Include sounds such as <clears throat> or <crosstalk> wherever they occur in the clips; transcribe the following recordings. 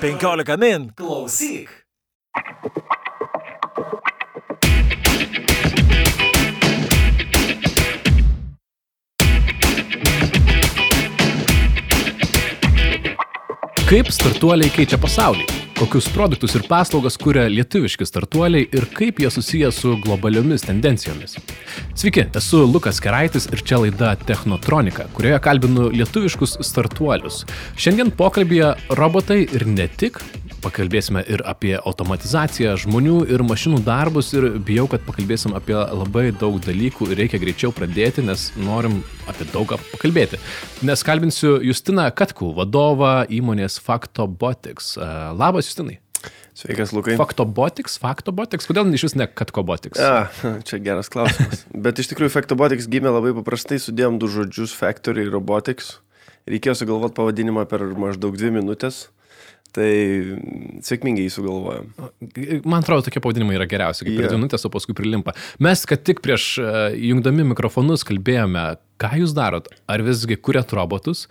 15 min klausyk. Kaip startuoliai keičia pasaulį? Kokius produktus ir paslaugas kuria lietuviški startuoliai ir kaip jie susiję su globaliomis tendencijomis? Sveiki, esu Lukas Keraitis ir čia laida Technotronika, kurioje kalbinu lietuviškus startuolius. Šiandien pokalbėje robotai ir ne tik, pakalbėsime ir apie automatizaciją, žmonių ir mašinų darbus ir bijau, kad pakalbėsim apie labai daug dalykų ir reikia greičiau pradėti, nes norim apie daugą pakalbėti. Nes kalbinsiu Justiną Katkų, vadovą įmonės Factobotics. E, labas, Justinai. Sveikas, Lukai. Factobotics, Factobotics, kodėl iš vis ne Katkobotics? A, čia geras klausimas. <laughs> Bet iš tikrųjų Factobotics gimė labai paprastai, sudėjom du žodžius Factory ir Robotics. Reikėjo sugalvoti pavadinimą per maždaug dvi minutės. Tai sėkmingai jį sugalvojom. Man atrodo, tokie pavadinimai yra geriausi, kaip yeah. per minutės, o paskui prilimpa. Mes, kad tik prieš uh, jungdami mikrofonus kalbėjome, ką jūs darot, ar visgi kuriat robotus,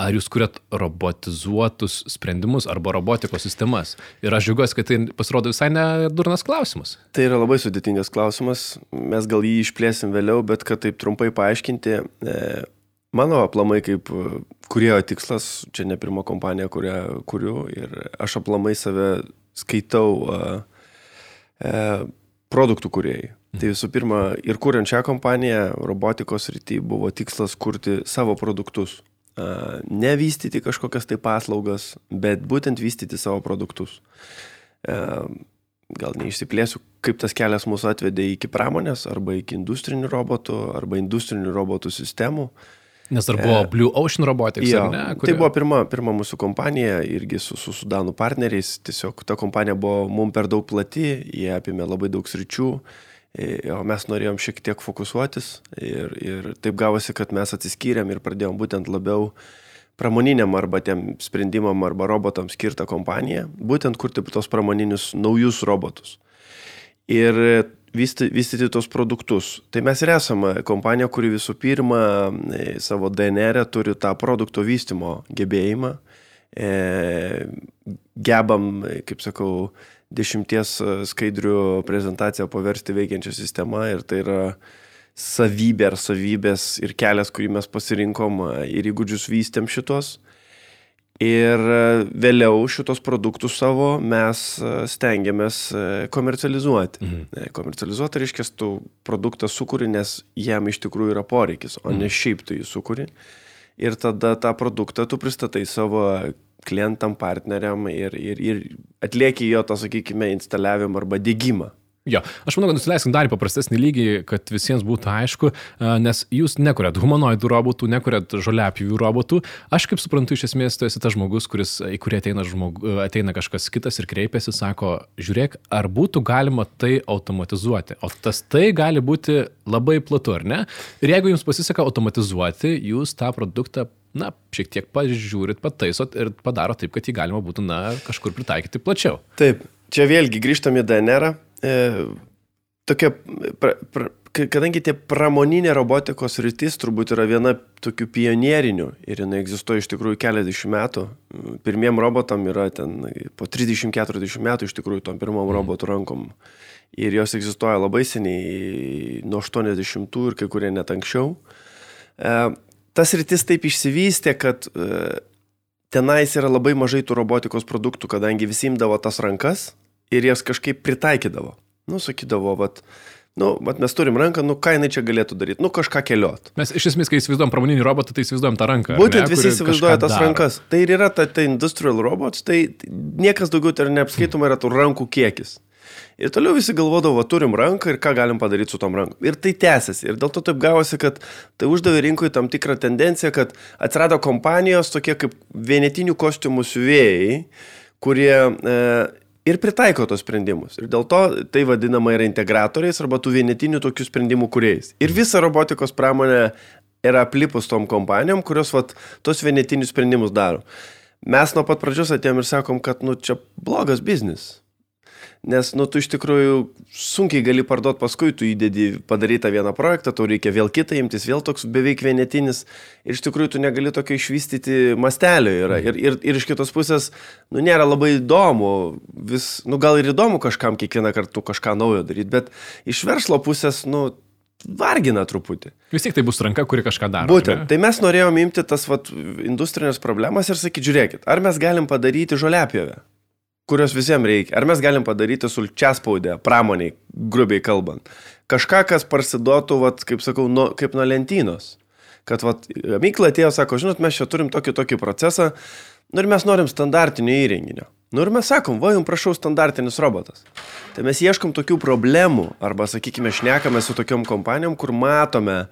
ar jūs kuriat robotizuotus sprendimus arba robotikos sistemas. Ir aš džiaugiuosi, kad tai pasirodo visai nedurnas klausimas. Tai yra labai sudėtingas klausimas, mes gal jį išplėsim vėliau, bet kad taip trumpai paaiškinti, e, Mano aplamai kaip e, kurėjo tikslas, čia ne pirma kompanija, kurią kuriu ir aš aplamai save skaitau uh, uh, produktų kuriejai. Tai visų pirma, ir kuriant šią kompaniją, robotikos rytį buvo tikslas kurti savo produktus. Uh, ne vystyti kažkokias tai paslaugas, bet būtent vystyti savo produktus. Uh, gal neišsiplėsiu, kaip tas kelias mūsų atvedė iki pramonės, arba iki industrinių robotų, arba industrinių robotų sistemų. Uh, Nes dar buvo Blue Ocean Robotics, jo, ne? Kuri... Tai buvo pirma, pirma mūsų kompanija, irgi su, su Sudanų partneriais. Tiesiog ta kompanija buvo mums per daug plati, jie apėmė labai daug sričių, e, o mes norėjom šiek tiek fokusuotis. Ir, ir taip gavosi, kad mes atsiskyrėm ir pradėjom būtent labiau pramoniniam arba tiem sprendimam arba robotams skirtą kompaniją, būtent kurti tos pramoninius naujus robotus. Ir vystyti, vystyti tos produktus. Tai mes ir esame kompanija, kuri visų pirma e, savo DNR e turi tą produkto vystimo gebėjimą. E, gebam, kaip sakau, dešimties skaidrių prezentaciją paversti veikiančią sistemą ir tai yra savybė ar savybės ir kelias, kurį mes pasirinkom ir įgūdžius vystėm šitos. Ir e, vėliau šitos produktus savo mes e, stengiamės e, komercializuoti. Mhm. Komercializuoti reiškia, tu produktą sukūri, nes jam iš tikrųjų yra poreikis, o mhm. ne šiaip tu jį sukūri. Ir tada tą produktą tu pristatai savo klientam, partneriam ir, ir, ir atlieki jo, tą, sakykime, instaliavimą arba dėgymą. Jo, aš manau, kad nusileiskim dar į paprastesnį lygį, kad visiems būtų aišku, nes jūs nekuriat humanoidų robotų, nekuriat žoliapjūvių robotų. Aš kaip suprantu, iš esmės tu esi tas žmogus, kuris, į kurį ateina, žmog, ateina kažkas kitas ir kreipiasi, sako, žiūrėk, ar būtų galima tai automatizuoti. O tas tai gali būti labai platu, ar ne? Ir jeigu jums pasiseka automatizuoti, jūs tą produktą na, šiek tiek pažiūrit, pataisot ir padaro taip, kad jį galima būtų, na, kažkur pritaikyti plačiau. Taip, čia vėlgi grįžtam į DNR. -ą e, tokia, pra, pra, kadangi tie pramoninė robotikos rytis turbūt yra viena tokių pionierinių ir jinai egzistuoja iš tikrųjų keliasdešimt metų. Pirmiem robotam yra ten po 30-40 metų iš tikrųjų tom pirmom mm. robotų rankom. Ir jos egzistuoja labai seniai, nuo 80-ų ir kai kurie net anksčiau. E, tas rytis taip išsivystė, kad e, tenais yra labai mažai tų robotikos produktų, kadangi visi imdavo tas rankas ir jas kažkaip pritaikydavo. Nu, sakydavo, vat, nu, vat mes turim ranką, nu, ką jinai čia galėtų daryti, nu, kažką keliot. Mes iš esmės, kai įsivaizduojam pramoninį robotą, tai įsivaizduojam tą ranką. Būtent ne, visi įsivaizduoja tas daro. rankas. Tai ir yra ta, ta industrial robots, tai niekas daugiau tai neapskaitoma yra tų rankų kiekis. Ir toliau visi galvodavo, turim ranką ir ką galim padaryti su tom rankom. Ir tai tęsiasi. Ir dėl to taip gavosi, kad tai uždavė rinkoje tam tikrą tendenciją, kad atsirado kompanijos tokie kaip vienetinių kostiumų siuvėjai, kurie e, ir pritaiko tos sprendimus. Ir dėl to tai vadinama yra integratoriais arba tų vienetinių tokių sprendimų kuriejais. Ir visa robotikos pramonė yra aplipus tom kompanijom, kurios vat, tos vienetinius sprendimus daro. Mes nuo pat pradžios atėjom ir sakom, kad nu, čia blogas biznis. Nes, nu, tu iš tikrųjų sunkiai gali parduoti, paskui tu įdedi padarytą vieną projektą, tau reikia vėl kitą imtis, vėl toks beveik vienetinis. Ir iš tikrųjų tu negali tokio išvystyti mastelio yra. Ir, ir, ir iš kitos pusės, nu, nėra labai įdomu, vis, nu, gal ir įdomu kažkam kiekvieną kartą kažką naujo daryti, bet iš verslo pusės, nu, vargina truputį. Vis tiek tai bus ranka, kuri kažką daro. Būtent. Tai mes norėjom imti tas vat, industrinės problemas ir sakyti, žiūrėkit, ar mes galim padaryti žoliapjovę? Kurios visiems reikia. Ar mes galim padaryti sulčiaspaudę, pramoniai, grubiai kalbant. Kažką, kas parsiduotų, vat, kaip sakau, nu, kaip nuo lentynos. Kad vat, gamykla atėjo, sako, žinot, mes čia turim tokį tokį procesą, nu ir mes norim standartinio įrenginio. Nu ir mes sakom, va, jums prašau standartinis robotas. Tai mes ieškom tokių problemų, arba, sakykime, šnekame su tokiom kompanijom, kur matome,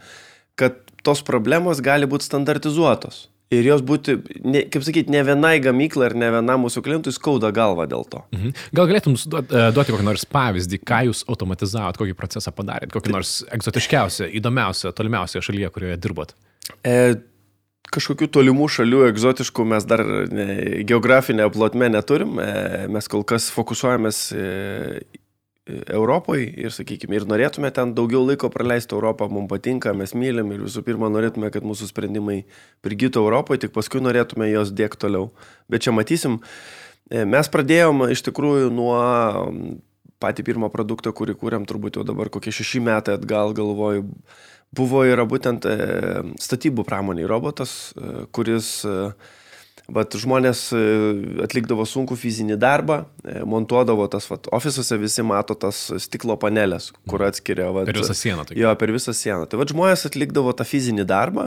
kad tos problemos gali būti standartizuotos. Ir jos būti, ne, kaip sakyti, ne vienai gamyklai ir ne vienam mūsų klientui skauda galva dėl to. Mhm. Gal galėtum duoti, e, duoti kokį nors pavyzdį, ką jūs automatizavot, kokį procesą padarėt, kokį nors egzotiškiausią, įdomiausią, tolimiausią šalyje, kurioje dirbot? E, kažkokių tolimų šalių egzotiškų mes dar ne, geografinę plotmę neturim. E, mes kol kas fokusuojamės e, Europoje ir, sakykime, ir norėtume ten daugiau laiko praleisti Europą, mums patinka, mes mylim ir visų pirma norėtume, kad mūsų sprendimai prigytų Europoje, tik paskui norėtume jos dėkti toliau. Bet čia matysim, e, mes pradėjom iš tikrųjų nuo patį pirmą produktą, kurį kūrėm turbūt jau dabar kokie šeši metai atgal, galvoju, buvo yra būtent e, statybų pramoniai robotas, e, kuris Vat žmonės e, atlikdavo sunku fizinį darbą, e, montuodavo tas, vat, ofisuose visi mato tas stiklo panelės, kur atskiria. Vat, per visą sieną. Tai. Jo, per visą sieną. Tai vat žmonės atlikdavo tą fizinį darbą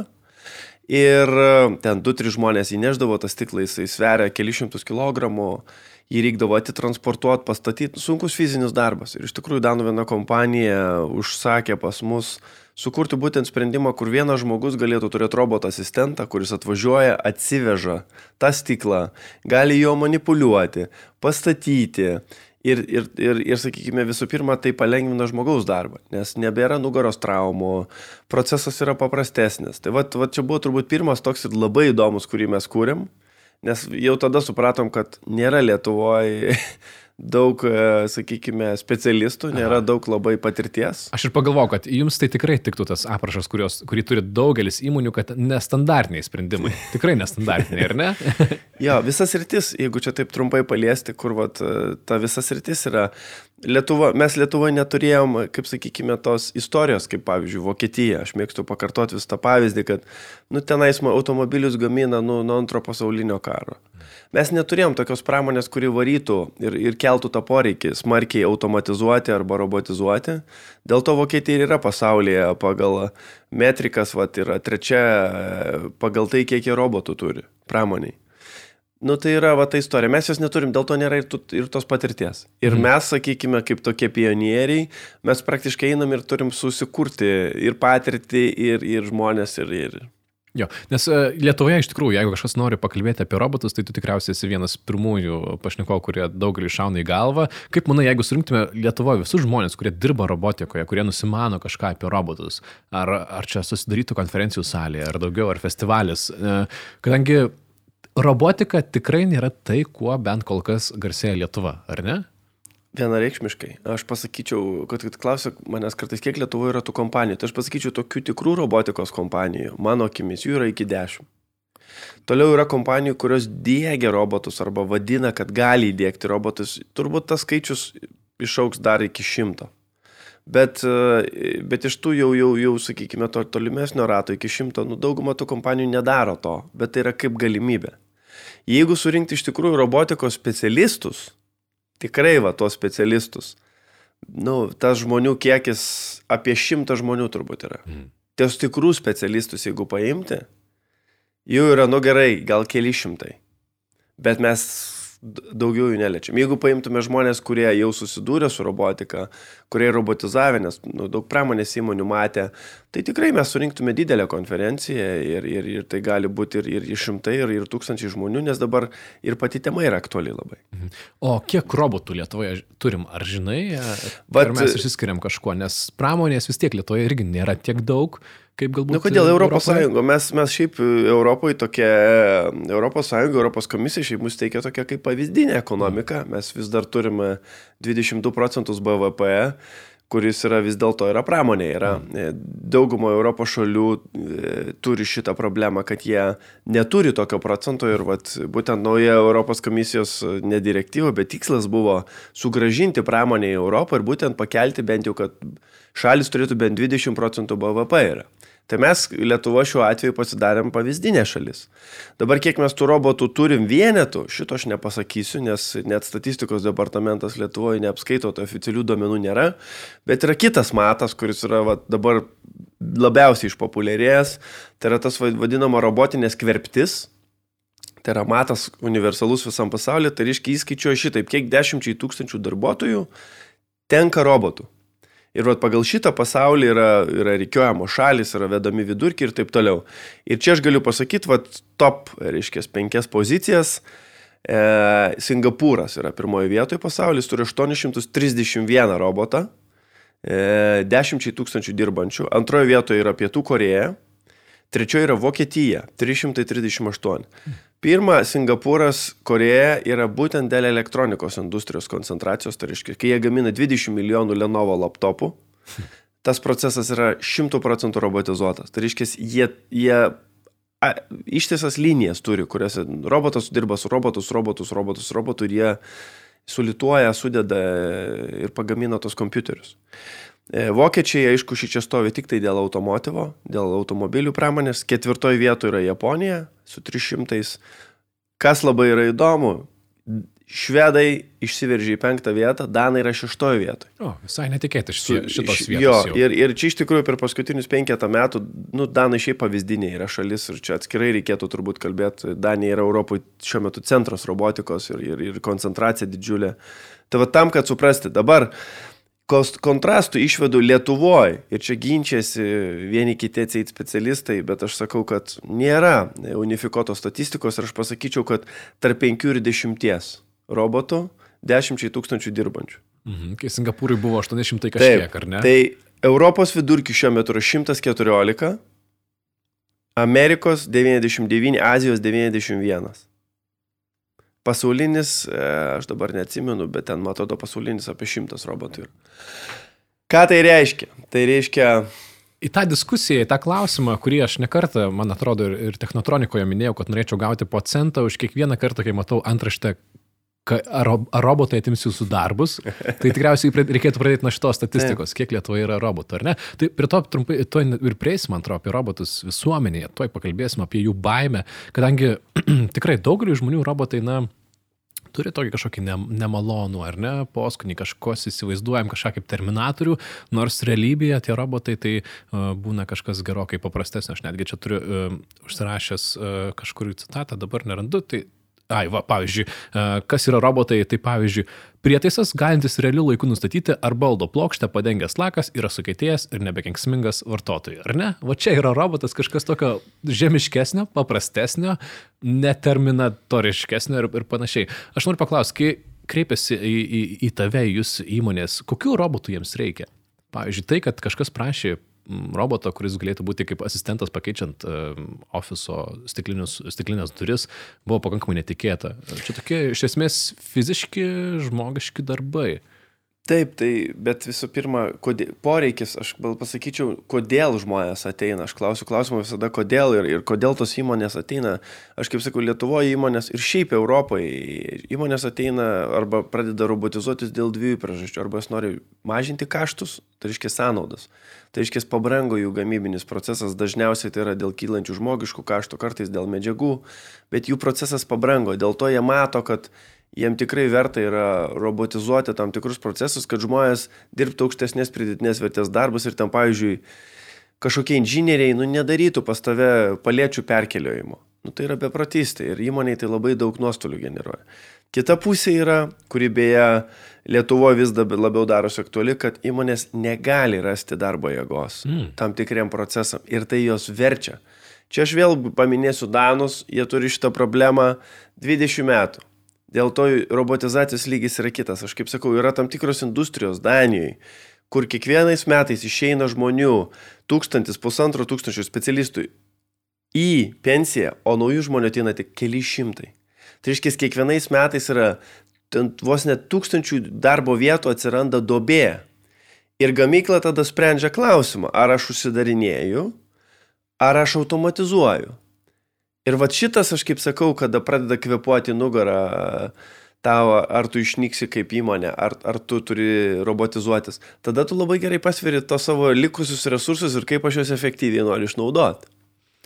ir e, ten du, trys žmonės įneždavo tą stiklą, jisai sveria kelišimtus kilogramų, jį reikdavo atitransportuoti, pastatyti, sunkus fizinis darbas. Ir iš tikrųjų Danų viena kompanija užsakė pas mus uh, sukurti būtent sprendimą, kur vienas žmogus galėtų turėti robotą asistentą, kuris atvažiuoja, atsiveža tą stiklą, gali jo manipuliuoti, pastatyti. Ir, ir, ir, ir, sakykime, visų pirma, tai palengvina žmogaus darbą, nes nebėra nugaros traumų, procesas yra paprastesnis. Tai va, va čia buvo turbūt pirmas toks ir labai įdomus, kurį mes kūrėm, nes jau tada supratom, kad nėra Lietuvoje daug, e, sakykime, specialistų, nėra Aha. daug labai patirties. Aš ir pagalvojau, kad jums tai tikrai tiktų tas aprašas, kurios, kurį turi daugelis įmonių, kad nestandartiniai sprendimai. <laughs> Tikrai nestandartiniai, ar ne? <laughs> jo, visas rytis, jeigu čia taip trumpai paliesti, kur vat, e, ta visas rytis yra. Lietuva, mes Lietuvoje neturėjom, kaip sakykime, tos istorijos, kaip pavyzdžiui, Vokietija. Aš mėgstu pakartoti vis tą pavyzdį, kad, nu, tenais automobilius gamina nu, nuo antro pasaulinio karo. Mes neturėjom tokios pramonės, kuri varytų ir, ir keltų tą poreikį smarkiai automatizuoti arba robotizuoti. Dėl to Vokietija ir yra pasaulyje pagal metrikas, va, yra trečia pagal tai, kiek jie robotų turi pramoniai. Nu tai yra va ta istorija, mes jos neturim, dėl to nėra ir, tu, ir tos patirties. Ir mhm. mes, sakykime, kaip tokie pionieriai, mes praktiškai einam ir turim susikurti ir patirtį, ir, ir žmonės, ir, ir, Jo, nes e, Lietuvoje iš tikrųjų, jeigu kažkas nori pakalbėti apie robotus, tai tu tikriausiai esi vienas pirmųjų pašnekovų, kurie daugelį šauna į galvą. Kaip manai, jeigu surinktume Lietuvoje visus žmonės, kurie dirba robotikoje, kurie nusimano kažką apie robotus, ar, ar čia susidarytų konferencijų salėje, ar daugiau, ar festivalis, e, kadangi robotika tikrai nėra tai, kuo bent kol kas garsėja Lietuva, ar ne? Vienareikšmiškai. Aš pasakyčiau, kad, kad klausia manęs kartais, kiek Lietuvoje yra tų kompanijų. Tai aš pasakyčiau, tokių tikrų robotikos kompanijų, mano akimis, jų yra iki dešimt. Toliau yra kompanijų, kurios dėgia robotus arba vadina, kad gali įdėkti robotus. Turbūt tas skaičius išauks dar iki šimto. Bet, bet iš tų jau, jau, jau sakykime, to tolimesnio rato iki šimto, nu, dauguma tų kompanijų nedaro to, bet tai yra kaip galimybė. Jeigu surinkti iš tikrųjų robotikos specialistus, tikrai va tos specialistus. Nu, tas žmonių kiekis apie šimtą žmonių turbūt yra. Mm. Ties tikrų specialistus, jeigu paimti, jų yra, nu gerai, gal keli šimtai. Bet mes daugiau jų neliečiam. Jeigu paimtume žmonės, kurie jau susidūrė su robotika, kurie robotizavę, nes nu, daug pramonės įmonių matė, tai tikrai mes surinktume didelę konferenciją ir, ir, ir tai gali būti ir, ir šimtai, ir, ir tūkstančiai žmonių, nes dabar ir pati tema yra aktuali labai. Mhm. O kiek robotų Lietuvoje turim, ar žinai, ar Vat, mes išsiskiriam kažkuo, nes pramonės vis tiek Lietuvoje irgi nėra tiek daug, kaip galbūt... Na, nu, kodėl Europos Europoje? Sąjunga? Mes, mes šiaip Europoje tokia, Europos Sąjunga, Europos komisija šiaip mus teikia tokia kaip pavyzdinė ekonomika. Mes vis dar turime 22 procentus BVP kuris yra vis dėlto yra pramonė. Yra. Daugumo Europos šalių e, turi šitą problemą, kad jie neturi tokio procento ir vat, būtent nauja Europos komisijos e, ne direktyva, bet tikslas buvo sugražinti pramonę į Europą ir būtent pakelti bent jau, kad šalis turėtų bent 20 procentų BVP. Yra. Tai mes Lietuva šiuo atveju pasidarėm pavyzdinė šalis. Dabar kiek mes tų robotų turim vienetų, šito aš nepasakysiu, nes net statistikos departamentas Lietuvoje neapskaito, tai oficialių duomenų nėra. Bet yra kitas matas, kuris yra va, dabar labiausiai išpopuliarėjęs, tai yra tas vadinama robotinės kverptis. Tai yra matas universalus visam pasaulyje, tai reiškia įskaičiuoja šitaip, kiek dešimčiai tūkstančių darbuotojų tenka robotų. Ir vat, pagal šitą pasaulį yra, yra reikiuojamos šalis, yra vedami vidurkiai ir taip toliau. Ir čia aš galiu pasakyti, vat, top, reiškia, penkias pozicijas. E, Singapūras yra pirmoje vietoje pasaulis, turi 831 robotą, e, 10 tūkstančių dirbančių. Antroje vietoje yra Pietų Koreja, trečioje yra Vokietija, 338. Pirma, Singapūras, Koreja yra būtent dėl elektronikos industrijos koncentracijos, tai reiškia, kai jie gamina 20 milijonų Lenovo laptopų, <laughs> tas procesas yra 100 procentų robotizuotas. Tai reiškia, jie, jie a, ištisas linijas turi, kuriuose robotas dirba su robotus, robotus, robotus, robotų ir jie sulituoja, sudeda ir pagamina tos kompiuterius. E, vokiečiai, aišku, šį čia stovi tik tai dėl automotivo, dėl automobilių pramonės. Ketvirtoje vietoje yra Japonija su 300. Kas labai yra įdomu, švedai išsiveržė į penktą vietą, danai yra šeštoje vietoje. O, visai netikėtai šitos vietos. Jo, jau. ir, ir čia iš tikrųjų per paskutinius penketą metų, nu, danai šiaip pavyzdiniai yra šalis ir čia atskirai reikėtų turbūt kalbėti, Danija yra Europoje šiuo metu centras robotikos ir, ir, ir koncentracija didžiulė. Tai va tam, kad suprasti, dabar kontrastų išvedu Lietuvoje ir čia ginčiasi vieni kiti atseit specialistai, bet aš sakau, kad nėra unifikuotos statistikos ir aš pasakyčiau, kad tarp 5 ir 10 robotų 10 tūkstančių dirbančių. Mhm, kai Singapūrui buvo 800 kažkiek, Taip, ar ne? Tai Europos vidurkis šiuo metu yra 114, Amerikos 99, Azijos 91. Pasaulinis, e, aš dabar neatsimenu, bet ten, man atrodo, pasaulinis apie šimtas robotų. Ką tai reiškia? Tai reiškia... Į tą diskusiją, į tą klausimą, kurį aš nekartą, man atrodo, ir, ir technotronikoje minėjau, kad norėčiau gauti po centą už kiekvieną kartą, kai matau antraštę, ar, ar robotai atims jūsų darbus, tai tikriausiai reikėtų pradėti nuo šitos statistikos, kiek Lietuvoje yra robotų, ar ne? Tai prie to trumpai, to ir prieisime, man atrodo, apie robotus visuomenėje, tuoj pakalbėsime apie jų baimę, kadangi <clears throat> tikrai daugeliu žmonių robotai, na, turi tokį kažkokį ne, nemalonų ar ne poskonį, kažkos įsivaizduojam kažką kaip terminatorių, nors realybėje tie robotai tai uh, būna kažkas gerokai paprastesnio. Aš netgi čia turiu uh, užsirašęs uh, kažkurį citatą, dabar nerandu, tai Ai, va, pavyzdžiui, kas yra robotai, tai pavyzdžiui, prietaisas galintis realiu laiku nustatyti, ar baldo plokštę padengęs lakas yra sukeitėjęs ir nebekenksmingas vartotojui, ar ne? Va čia yra robotas kažkas tokio žemiškesnio, paprastesnio, neterminatoriškesnio ir, ir panašiai. Aš noriu paklausti, kai kreipiasi į, į, į tave, jūs įmonės, kokių robotų jiems reikia? Pavyzdžiui, tai, kad kažkas prašė robotą, kuris galėtų būti kaip asistentas pakeičiant uh, ofiso stiklinės duris, buvo pakankamai netikėta. Čia tokie iš esmės fiziški, žmogiški darbai. Taip, tai, bet visų pirma, kodėl, poreikis, aš gal pasakyčiau, kodėl žmonės ateina. Aš klausiu klausimą visada, kodėl ir, ir kodėl tos įmonės ateina. Aš kaip sakau, Lietuvoje įmonės ir šiaip Europoje įmonės ateina arba pradeda robotizuotis dėl dviejų priežasčių. Arba jas nori mažinti kaštus, tai reiškia sąnaudas. Tai reiškia pabrango jų gamybinis procesas, dažniausiai tai yra dėl kylančių žmogiškų kaštų, kartais dėl medžiagų, bet jų procesas pabrango. Dėl to jie mato, kad jiem tikrai verta yra robotizuoti tam tikrus procesus, kad žmonės dirbtų aukštesnės pridėtinės vertės darbus ir tam, pavyzdžiui, kažkokie inžinieriai, nu, nedarytų pas tave paliečių perkeliojimo. Nu, tai yra beprotystė ir įmoniai tai labai daug nuostolių generuoja. Kita pusė yra, kuri beje Lietuvoje vis labiau darosi aktuali, kad įmonės negali rasti darbo jėgos mm. tam tikriam procesam ir tai jos verčia. Čia aš vėl paminėsiu Danus, jie turi šitą problemą 20 metų. Dėl to robotizacijos lygis yra kitas. Aš kaip sakau, yra tam tikros industrijos Danijoje, kur kiekvienais metais išeina žmonių, tūkstantis, pusantro tūkstančių specialistų į pensiją, o naujų žmonių ateina tik keli šimtai. Tai reiškia, kiekvienais metais yra vos net tūkstančių darbo vietų atsiranda dobė. Ir gamykla tada sprendžia klausimą, ar aš užsidarinėju, ar aš automatizuoju. Ir va šitas, aš kaip sakau, kada pradeda kvepuoti nugarą tau, ar tu išnyksi kaip įmonė, ar, ar tu turi robotizuotis, tada tu labai gerai pasveri to savo likusius resursus ir kaip aš juos efektyviai noriu išnaudoti.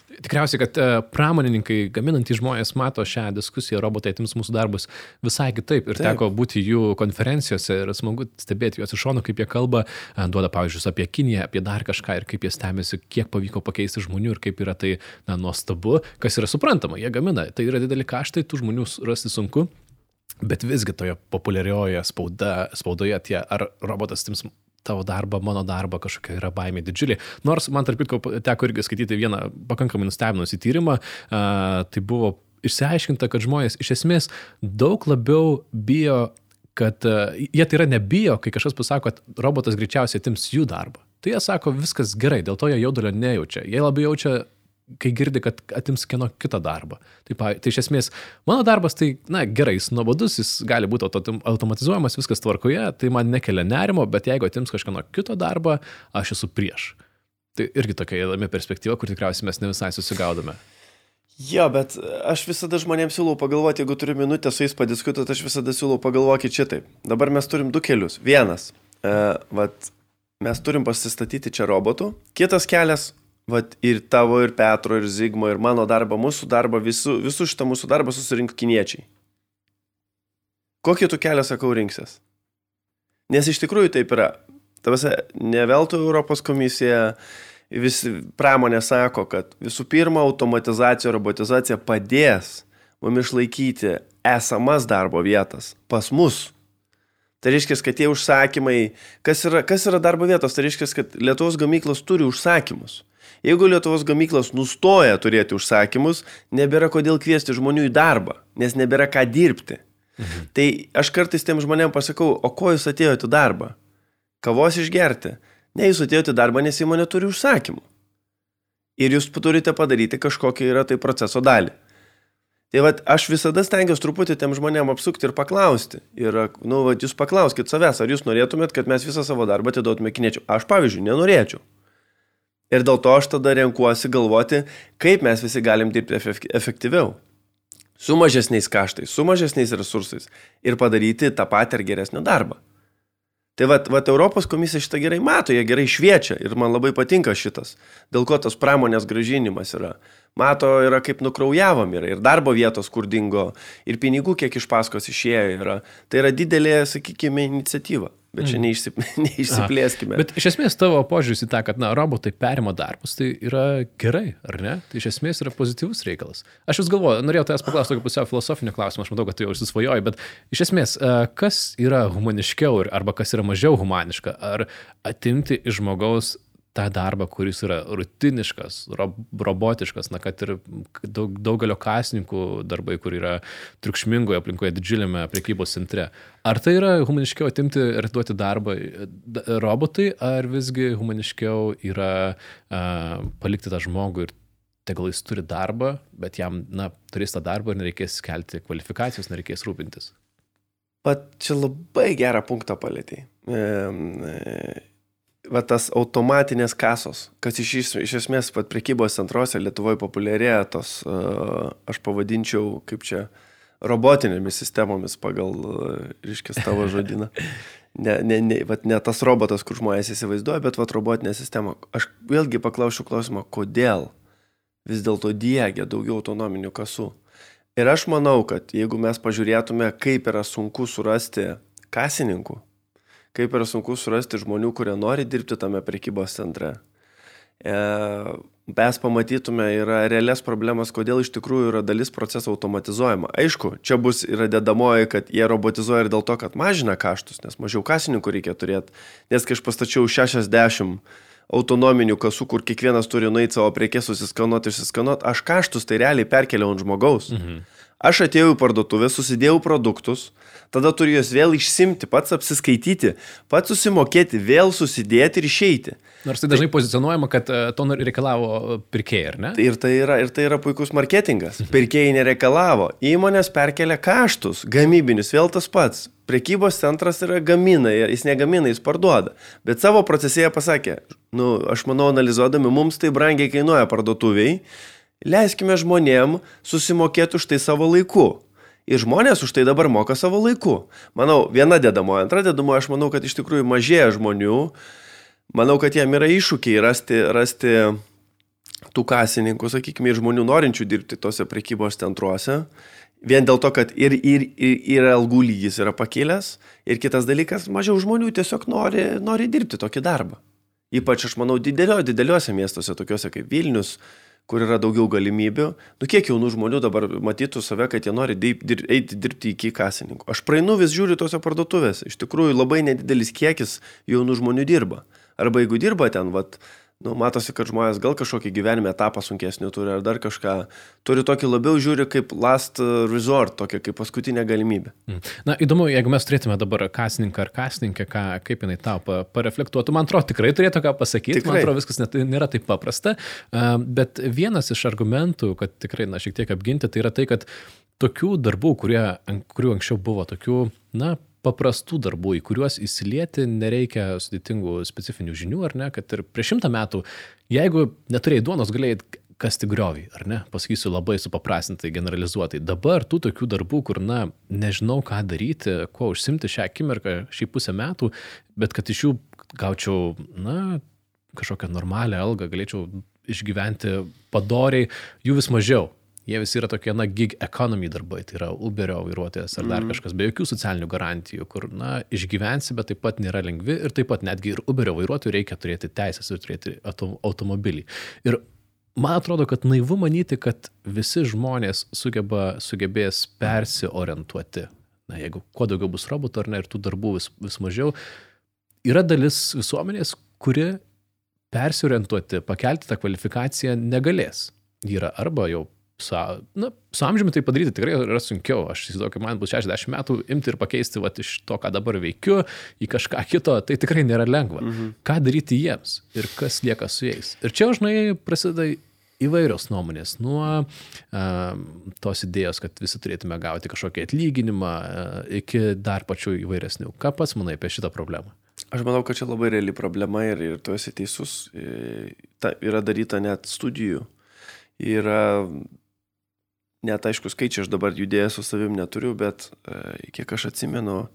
Tikriausiai, kad e, pramonininkai, gaminantys žmonės mato šią diskusiją, robotai atims mūsų darbus visai kitaip. Ir Taip. teko būti jų konferencijose ir smagu stebėti juos iš šono, kaip jie kalba, e, duoda pavyzdžius apie Kiniją, apie dar kažką ir kaip jie stebėsi, kiek pavyko pakeisti žmonių ir kaip yra tai na, nuostabu, kas yra suprantama, jie gamina. Tai yra dideli kaštai, tų žmonių rasti sunku. Bet visgi toje populiarioje spauda, spaudoje tie, ar robotas tims tavo darbą, mano darbą, kažkokia yra baimė didžiulė. Nors man tarp kitko teko irgi skaityti vieną pakankamai nustebinusi tyrimą, tai buvo išsiaiškinta, kad žmonės iš esmės daug labiau bijo kad jie tai yra nebijo, kai kažkas pasako, kad robotas greičiausiai atims jų darbą. Tai jie sako, viskas gerai, dėl to jie jaudulio nejaučia. Jie labai jaučia kai girdi, kad atims kieno kitą darbą. Tai, tai iš esmės, mano darbas tai, na gerai, jis nuobodus, jis gali būti automatizuojamas, viskas tvarkoje, tai man nekelia nerimo, bet jeigu atims kažkieno kito darbą, aš esu prieš. Tai irgi tokia įdomi perspektyva, kur tikriausiai mes ne visai susigaudome. Jo, bet aš visada žmonėms siūlau pagalvoti, jeigu turiu minutę su jais padiskutuoti, aš visada siūlau pagalvokit šitaip. Dabar mes turim du kelius. Vienas, e, vat, mes turim pasistatyti čia robotų. Kitas kelias Vat ir tavo, ir Petro, ir Zigmo, ir mano darbą, mūsų darbą, visų, visų šitą mūsų darbą susirink kiniečiai. Kokį tu kelią, sakau, rinksies? Nes iš tikrųjų taip yra. Tavasi, ne veltui Europos komisija, visi pramonė sako, kad visų pirma, automatizacija, robotizacija padės mums išlaikyti esamas darbo vietas pas mus. Tai reiškia, kad tie užsakymai, kas yra, kas yra darbo vietos, tai reiškia, kad Lietuvos gamyklos turi užsakymus. Jeigu Lietuvos gamyklos nustoja turėti užsakymus, nebėra kodėl kviesti žmonių į darbą, nes nebėra ką dirbti. Mhm. Tai aš kartais tiem žmonėm pasakau, o ko jūs atėjote į darbą? Kavos išgerti. Ne, jūs atėjote į darbą, nes įmonė turi užsakymų. Ir jūs turite padaryti kažkokią yra tai proceso dalį. Tai vad, aš visada stengiuosi truputį tiem žmonėm apsukti ir paklausti. Ir, nu, vad, jūs paklauskit savęs, ar jūs norėtumėt, kad mes visą savo darbą atiduotume kiniečių. Aš, pavyzdžiui, nenorėčiau. Ir dėl to aš tada renkuosi galvoti, kaip mes visi galim dirbti efektyviau. Su mažesniais kaštais, su mažesniais resursais ir padaryti tą patį ar geresnį darbą. Tai vat, vat Europos komisija šitą gerai mato, jie gerai šviečia ir man labai patinka šitas. Dėl ko tas pramonės gražinimas yra. Mato, yra kaip nukraujavom yra ir darbo vietos, kur dingo, ir pinigų kiek iš paskos išėjo yra. Tai yra didelė, sakykime, iniciatyva. Bet čia mhm. neišsip, <laughs> neišsiplėskime. Bet iš esmės tavo požiūris į tą, kad na, robotai perima darbus, tai yra gerai, ar ne? Tai iš esmės yra pozityvus reikalas. Aš vis galvoju, norėjau tavęs paklausti tokio pusiau filosofinio klausimo, aš matau, kad tu jau užsisvajoji, bet iš esmės, e, kas yra humaniškiau arba kas yra mažiau humaniška? Ar atimti iš žmogaus tą darbą, kuris yra rutiniškas, ro robotiškas, na, kad ir daug, daugelio kasininkų darbai, kur yra triukšmingoje aplinkoje, didžiuliame prekybos centre. Ar tai yra humaniškiau atimti ir duoti darbą robotui, ar visgi humaniškiau yra uh, palikti tą žmogų ir tegul jis turi darbą, bet jam, na, turės tą darbą ir nereikės kelti kvalifikacijos, nereikės rūpintis. Pat čia labai gerą punktą palėtėjai. E, e, va tas automatinės kasos, kas iš, iš esmės pat prekybos centruose Lietuvoje populiarėja tos, aš pavadinčiau kaip čia, robotinėmis sistemomis pagal, reiškia, tavo <laughs> žodiną. Ne, ne, ne, vat, ne tas robotas, kur žmonės įsivaizduoja, bet vat, robotinė sistema. Aš vėlgi paklausiu klausimą, kodėl vis dėlto diegia daugiau autonominių kasų. Ir aš manau, kad jeigu mes pažiūrėtume, kaip yra sunku surasti kasininkų, kaip yra sunku surasti žmonių, kurie nori dirbti tame prekybos centre. E, mes pamatytume yra realias problemas, kodėl iš tikrųjų yra dalis proceso automatizuojama. Aišku, čia bus yra dedamoji, kad jie robotizuoja ir dėl to, kad mažina kaštus, nes mažiau kasininkų reikia turėti. Nes kai aš pastačiau 60 autonominių kasų, kur kiekvienas turi nueiti savo prekes, susiskanuoti, išsiskanuoti, aš kaštus tai realiai perkeliau ant žmogaus. Mhm. Aš atėjau į parduotuvę, susidėjau produktus, tada turiu juos vėl išsimti, pats apsiskaityti, pats susimokėti, vėl susidėti ir išeiti. Nors tai dažnai pozicionuojama, kad e, to reikalavo pirkėjai, ar ne? Tai ir tai yra, ir tai yra puikus marketingas. Pirkėjai nereikalavo, įmonės perkelia kaštus, gamybinius, vėl tas pats. Prekybos centras yra gamina, jis negamina, jis parduoda. Bet savo procesėje pasakė, nu, aš manau, analizuodami, mums tai brangiai kainuoja parduotuviai, leiskime žmonėm susimokėti už tai savo laiku. Ir žmonės už tai dabar moka savo laiku. Manau, viena dedamoja, antra dedamoja, aš manau, kad iš tikrųjų mažėja žmonių. Manau, kad jam yra iššūkiai rasti, rasti tų kasininkų, sakykime, ir žmonių norinčių dirbti tose prekybos centruose. Vien dėl to, kad ir, ir, ir, ir algų lygis yra pakilęs, ir kitas dalykas, mažiau žmonių tiesiog nori, nori dirbti tokį darbą. Ypač, aš manau, didelio, dideliuose miestuose, tokiuose kaip Vilnius, kur yra daugiau galimybių. Nu, kiek jaunų žmonių dabar matytų save, kad jie nori dir, dir, eiti dirbti iki kasininkų. Aš praeinu vis žiūriu tose parduotuvėse. Iš tikrųjų, labai nedidelis kiekis jaunų žmonių dirba. Arba jeigu dirba ten, vat, nu, matosi, kad žmonės gal kažkokį gyvenime etapą sunkesnį turi ar dar kažką. Turi tokį labiau žiūri kaip last resort, tokia kaip paskutinė galimybė. Mm. Na, įdomu, jeigu mes turėtume dabar kasininką ar kasininkę, ką, kaip jinai tau pa- pareflektuotų, man atrodo, tikrai turėtų ką pasakyti, Tikrai. man atrodo, viskas net, nėra taip paprasta, bet vienas iš argumentų, kad tikrai, na, šiek tiek apginti, tai yra tai, kad tokių darbų, kurie, kurių anksčiau buvo tokių, na, paprastų darbų, į kuriuos įsilieti nereikia sudėtingų specifinių žinių, ar ne, kad ir prieš šimtą metų, jeigu neturėjai duonos, galėjai kasti griovį, ar ne? Pasakysiu labai supaprastintai, generalizuotai. Dabar tų tokių darbų, kur, na, nežinau, ką daryti, kuo užsimti šią akimirką, šį pusę metų, bet kad iš jų gaučiau, na, kažkokią normalią algą, galėčiau išgyventi padoriai, jų vis mažiau. Jie visi yra tokie, na, gig economy darbai, tai yra Uberio vairuotojas ar dar mm. kažkas, be jokių socialinių garantijų, kur, na, išgyvensi, bet taip pat nėra lengvi ir taip pat netgi ir Uberio vairuotojui reikia turėti teisės ir turėti auto, automobilį. Ir man atrodo, kad naivu manyti, kad visi žmonės sugeba, sugebės persiorientuoti. Na, jeigu kuo daugiau bus robotų ar ne, ir tų darbų vis, vis mažiau, yra dalis visuomenės, kuri persiorientuoti, pakelti tą kvalifikaciją negalės. Ji yra arba jau su, na, su amžiumi tai padaryti tikrai yra sunkiau. Aš įsivaizduoju, kai man bus 60 metų, imti ir pakeisti vat, iš to, ką dabar veikiu, į kažką kito, tai tikrai nėra lengva. Mhm. Ką daryti jiems ir kas lieka su jais. Ir čia žinai prasideda įvairios nuomonės, nuo uh, tos idėjos, kad visi turėtume gauti kažkokį atlyginimą, uh, iki dar pačių įvairesnių. Ką pats manai apie šitą problemą? Aš manau, kad čia labai reali problema ir, ir tu esi teisus. E, Ta, yra daryta net studijų. Yra net aišku skaičiai, aš dabar judėjęs su savim neturiu, bet e, kiek aš atsimenu,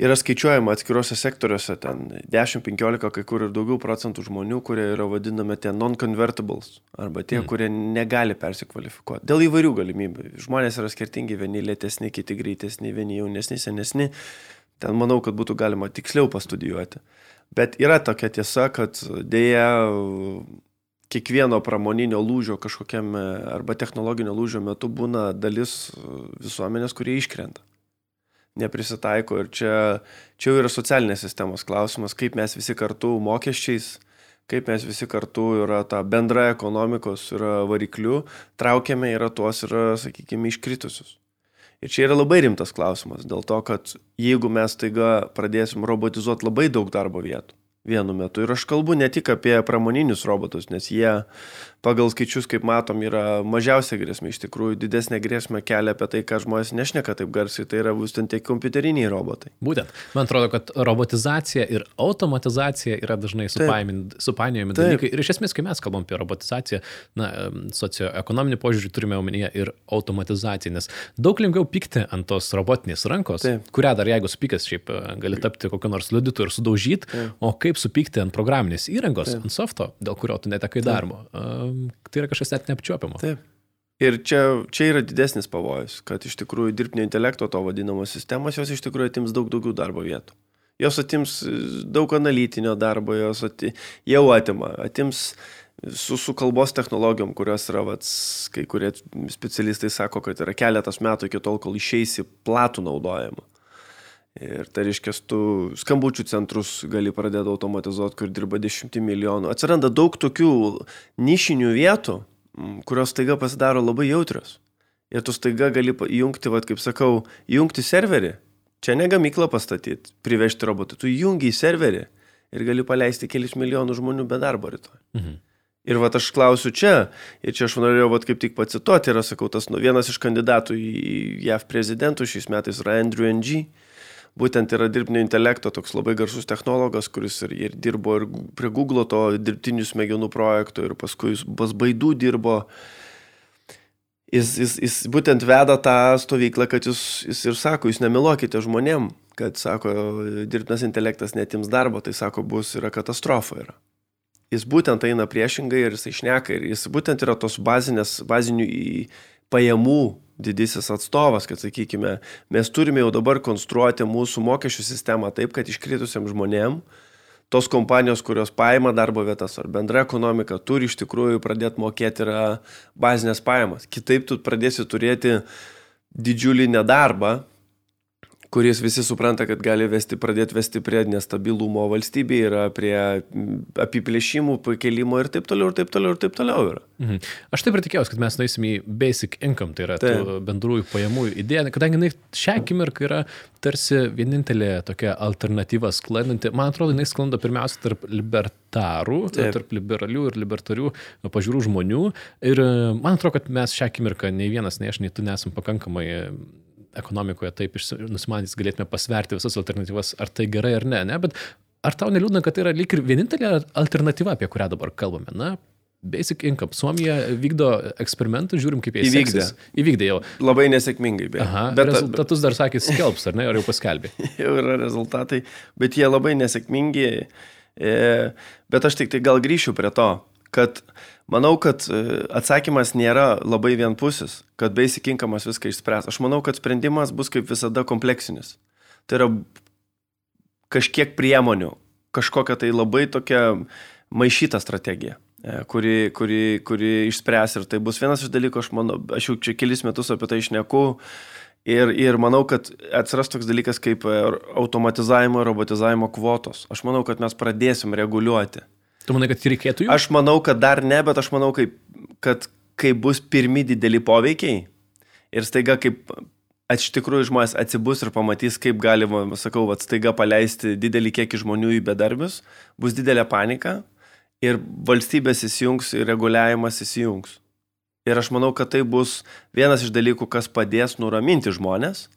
yra skaičiuojama atskiruose sektoriuose ten 10-15, kai kur ir daugiau procentų žmonių, kurie yra vadinami tie non-convertibles, arba tie, mm. kurie negali persikvalifikuoti. Dėl įvairių galimybių. Žmonės yra skirtingi, vieni lėtesni, kiti greitesni, vieni jaunesni, senesni. Ten manau, kad būtų galima tiksliau pastudijuoti. Bet yra tokia tiesa, kad dėja kiekvieno pramoninio lūžio kažkokiam arba technologinio lūžio metu būna dalis visuomenės, kurie iškrenta. Neprisitaiko ir čia, čia jau yra socialinės sistemos klausimas, kaip mes visi kartu mokesčiais, kaip mes visi kartu yra ta bendra ekonomikos yra varikliu, traukiame yra tuos yra, sakykime, iškritusius. Ir čia yra labai rimtas klausimas, dėl to, kad jeigu mes taiga pradėsim robotizuoti labai daug darbo vietų vienu metu, ir aš kalbu ne tik apie pramoninius robotus, nes jie pagal skaičius, kaip matom, yra mažiausia grėsmė, iš tikrųjų didesnė grėsmė kelia apie tai, ką žmonės nešneka taip garsiai, tai yra būtent tie kompiuteriniai robotai. Būtent. Man atrodo, kad robotizacija ir automatizacija yra dažnai supainiojami dalykai. Ir iš esmės, kai mes kalbam apie robotizaciją, na, socioekonominį požiūrį turime omenyje ir automatizaciją, nes daug lengviau pykti ant tos robotinės rankos, Taip. kurią dar jeigu supykęs šiaip gali tapti kokiu nors liudytu ir sudaužyti, o kaip supykti ant programinės įrangos, Taip. ant softo, dėl kurio tu netekai darbo. Taip tai yra kažkas net neapčiuopiamo. Taip. Ir čia, čia yra didesnis pavojus, kad iš tikrųjų dirbtinio intelekto to vadinamos sistemos, jos iš tikrųjų atims daug daugiau darbo vietų. Jos atims daug analitinio darbo, jos ati, jau atima, atims su, su kalbos technologijom, kurios yra, vats, kai kurie specialistai sako, kad yra keletas metų iki tol, kol išeisi platų naudojimą. Ir tai reiškia, tu skambučių centrus gali pradėti automatizuoti, kur dirba dešimtį milijonų. Atsiranda daug tokių nišinių vietų, kurios taiga pasidaro labai jautrios. Ir tu staiga gali įjungti, vad kaip sakau, įjungti serverį. Čia ne gamyklą pastatyti, privežti robotą. Tu įjungi į serverį ir gali paleisti kelius milijonus žmonių be darbo rytoj. Mhm. Ir va aš klausiu čia, ir čia aš norėjau vat, kaip tik pacituoti, yra, sakau, tas nu, vienas iš kandidatų į JAV prezidentų šiais metais yra Andrew Ng. Būtent yra dirbtinio intelekto toks labai garsus technologas, kuris ir, ir dirbo ir prie Google to dirbtinių smegenų projekto ir paskui jis pas baidų dirbo. Jis, jis, jis būtent veda tą stovyklą, kad jis, jis ir sako, jūs nemeluokite žmonėm, kad, sako, dirbtinas intelektas netims darbo, tai sako, bus yra katastrofa. Yra jis būtent eina priešingai ir jisai šneka ir jis būtent yra tos bazinės, bazinių pajamų didysis atstovas, kad sakykime, mes turime jau dabar konstruoti mūsų mokesčių sistemą taip, kad iškritusiam žmonėm tos kompanijos, kurios paima darbo vietas ar bendra ekonomika, turi iš tikrųjų pradėti mokėti yra bazinės pajamas. Kitaip tu pradėsi turėti didžiulį nedarbą, kuris visi supranta, kad gali vesti, pradėti vesti prie nestabilumo valstybėje, yra prie apiplėšimų, pakelimo ir taip toliau, ir taip toliau, ir taip toliau yra. Mhm. Aš taip ir tikėjausi, kad mes nueisim į basic income, tai yra Taip. tų bendrųjų pajamų idėja, kadangi jinai šią akimirką yra tarsi vienintelė tokia alternatyva sklandanti. Man atrodo, jinai sklanda pirmiausia tarp libertarų, Taip. tarp liberalių ir libertarių pažiūrų žmonių. Ir e, man atrodo, kad mes šią akimirką nei vienas, nei aš, nei tu nesam pakankamai ekonomikoje taip nusimanys galėtume pasverti visas alternatyvas, ar tai gerai ar ne, ne, bet ar tau neliūdna, kad tai yra lyg ir vienintelė alternatyva, apie kurią dabar kalbame, na? Basic income. Suomija vykdo eksperimentus, žiūrim, kaip jie Įvykdė. seksis. Įvykdė jau. Labai nesėkmingai, beje. Aha, bet, bet rezultatus dar sakė, skelbs, ar ne, ar jau paskelbė. <laughs> jau yra rezultatai, bet jie labai nesėkmingi. E, bet aš tik tai gal grįšiu prie to, kad manau, kad e, atsakymas nėra labai vienpusis, kad basic income'as viską išspręs. Aš manau, kad sprendimas bus kaip visada kompleksinis. Tai yra kažkiek priemonių, kažkokia tai labai tokia maišyta strategija. e, Kuri, kuri, kuri išspręs ir tai bus vienas iš dalykų, aš manau, aš jau čia kelis metus apie tai išneku, Ir, ir manau, kad atsiras toks dalykas kaip e, automatizavimo ir robotizavimo kvotos. Aš manau, kad mes pradėsim reguliuoti. Tu manai, kad reikėtų jų? Aš manau, kad dar ne, bet aš manau, kaip, kad kai bus pirmi dideli poveikiai ir staiga kaip iš tikrųjų žmonės atsibus ir pamatys, kaip galima, sakau, vat, staiga paleisti didelį kiekį žmonių į bedarbius, bus didelė panika ir valstybės įsijungs ir reguliavimas įsijungs. Ir aš manau, kad tai bus vienas iš dalykų, kas padės nuraminti žmonės,